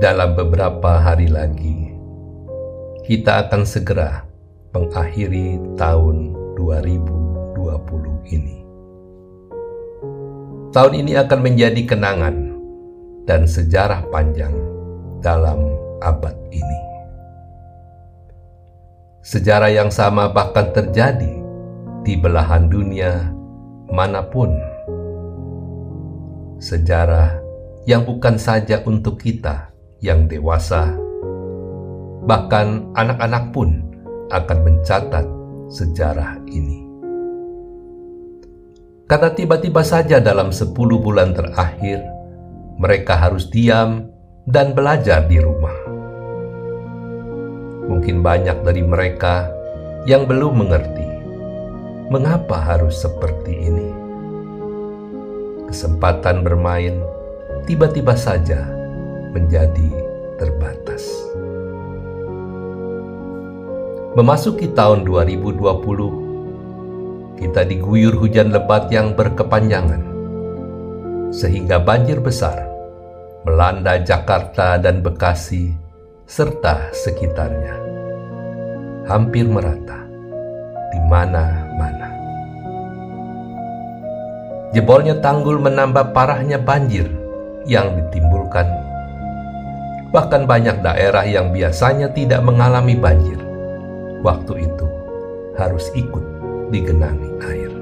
Dalam beberapa hari lagi, kita akan segera mengakhiri tahun 2020 ini. Tahun ini akan menjadi kenangan dan sejarah panjang dalam abad ini. Sejarah yang sama bahkan terjadi di belahan dunia mana pun. Sejarah yang bukan saja untuk kita yang dewasa, bahkan anak-anak pun akan mencatat sejarah ini. Karena tiba-tiba saja dalam 10 bulan terakhir, mereka harus diam dan belajar di rumah. Mungkin banyak dari mereka yang belum mengerti mengapa harus seperti ini. Kesempatan bermain tiba-tiba saja menjadi terbatas. Memasuki tahun 2020, kita diguyur hujan lebat yang berkepanjangan, sehingga banjir besar melanda Jakarta dan Bekasi serta sekitarnya. Hampir merata di mana-mana. Jebolnya tanggul menambah parahnya banjir yang ditimbulkan. Bahkan banyak daerah yang biasanya tidak mengalami banjir, waktu itu harus ikut digenangi air.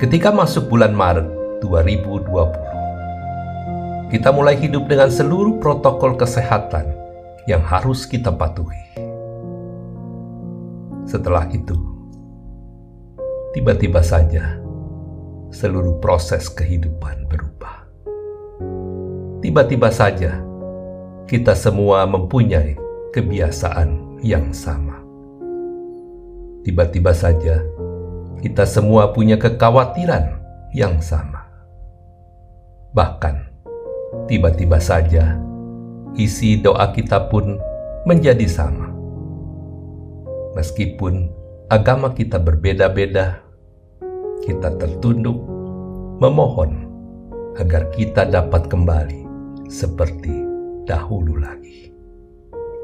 Ketika masuk bulan Maret 2020, kita mulai hidup dengan seluruh protokol kesehatan yang harus kita patuhi. Setelah itu, tiba-tiba saja seluruh proses kehidupan berubah. Tiba-tiba saja kita semua mempunyai kebiasaan yang sama. Tiba-tiba saja kita semua punya kekhawatiran yang sama. Bahkan tiba-tiba saja isi doa kita pun menjadi sama. Meskipun agama kita berbeda-beda, kita tertunduk memohon agar kita dapat kembali seperti dahulu lagi.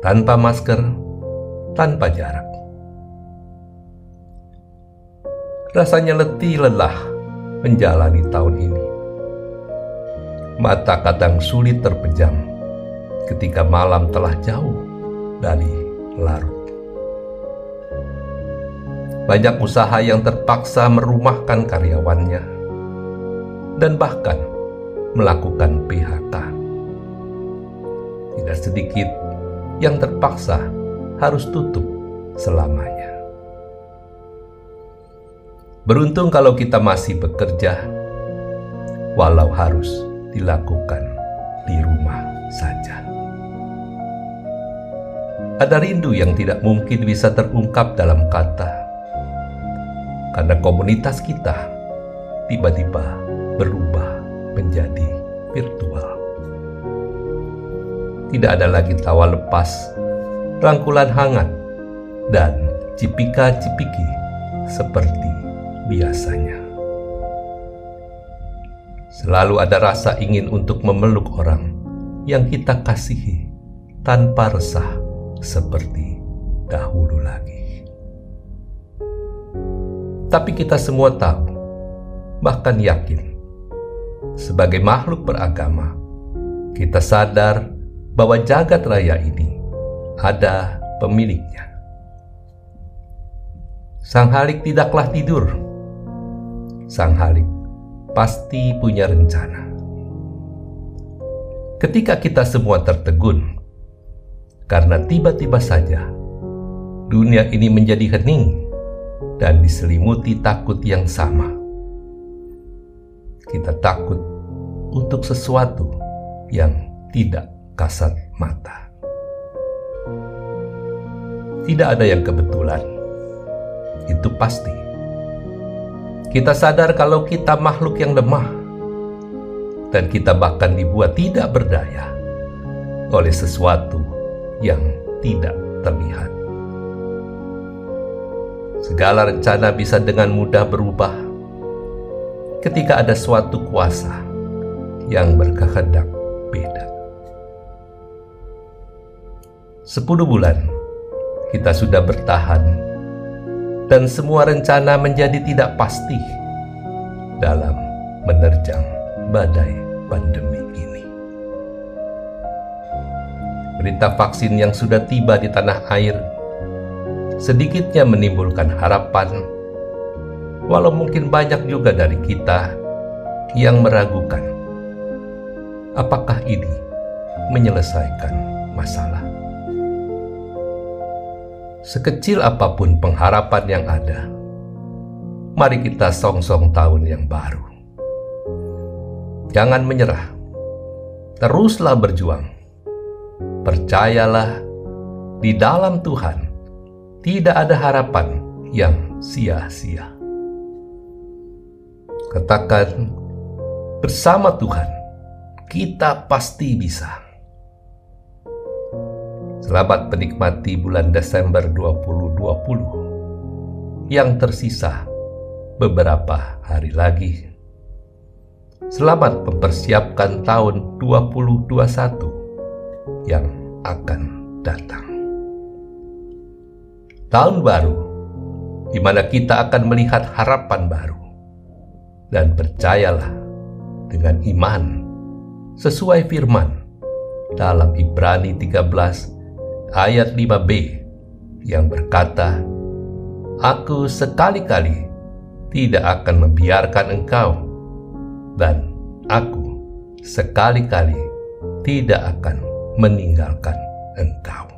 Tanpa masker, tanpa jarak. Rasanya letih lelah menjalani tahun ini mata kadang sulit terpejam ketika malam telah jauh dari larut. Banyak usaha yang terpaksa merumahkan karyawannya dan bahkan melakukan PHK. Tidak sedikit yang terpaksa harus tutup selamanya. Beruntung kalau kita masih bekerja, walau harus dilakukan di rumah saja. Ada rindu yang tidak mungkin bisa terungkap dalam kata, karena komunitas kita tiba-tiba berubah menjadi virtual. Tidak ada lagi tawa lepas, rangkulan hangat, dan cipika-cipiki seperti biasanya. Selalu ada rasa ingin untuk memeluk orang yang kita kasihi tanpa resah seperti dahulu Tapi kita semua tahu, bahkan yakin, sebagai makhluk beragama, kita sadar bahwa jagat raya ini ada pemiliknya. Sang Halik tidaklah tidur. Sang Halik pasti punya rencana. Ketika kita semua tertegun, karena tiba-tiba saja dunia ini menjadi hening dan diselimuti takut yang sama. Kita takut untuk sesuatu yang tidak kasat mata. Tidak ada yang kebetulan, itu pasti. Kita sadar kalau kita makhluk yang lemah, dan kita bahkan dibuat tidak berdaya oleh sesuatu yang tidak terlihat. Segala rencana bisa dengan mudah berubah, ketika ada suatu kuasa yang berkehendak beda. Sepuluh bulan kita sudah bertahan dan semua rencana menjadi tidak pasti dalam menerjang badai pandemi ini. Berita vaksin yang sudah tiba di tanah air sedikitnya menimbulkan harapan, walau mungkin banyak juga dari kita yang meragukan apakah ini menyelesaikan masalah. Sekecil apa pun pengharapan yang ada, mari kita song-song tahun yang baru. Jangan menyerah, teruslah berjuang. Percayalah di dalam Tuhan tidak ada harapan yang sia-sia. Katakan, bersama Tuhan, kita pasti bisa. Selamat menikmati bulan Desember 2020 yang tersisa beberapa hari lagi. Selamat mempersiapkan tahun 2021 yang akan datang tahun baru, di mana kita akan melihat harapan baru. Dan percayalah dengan iman sesuai firman dalam Ibrani 13 ayat 5b yang berkata, Aku sekali-kali tidak akan membiarkan engkau dan aku sekali-kali tidak akan meninggalkan engkau.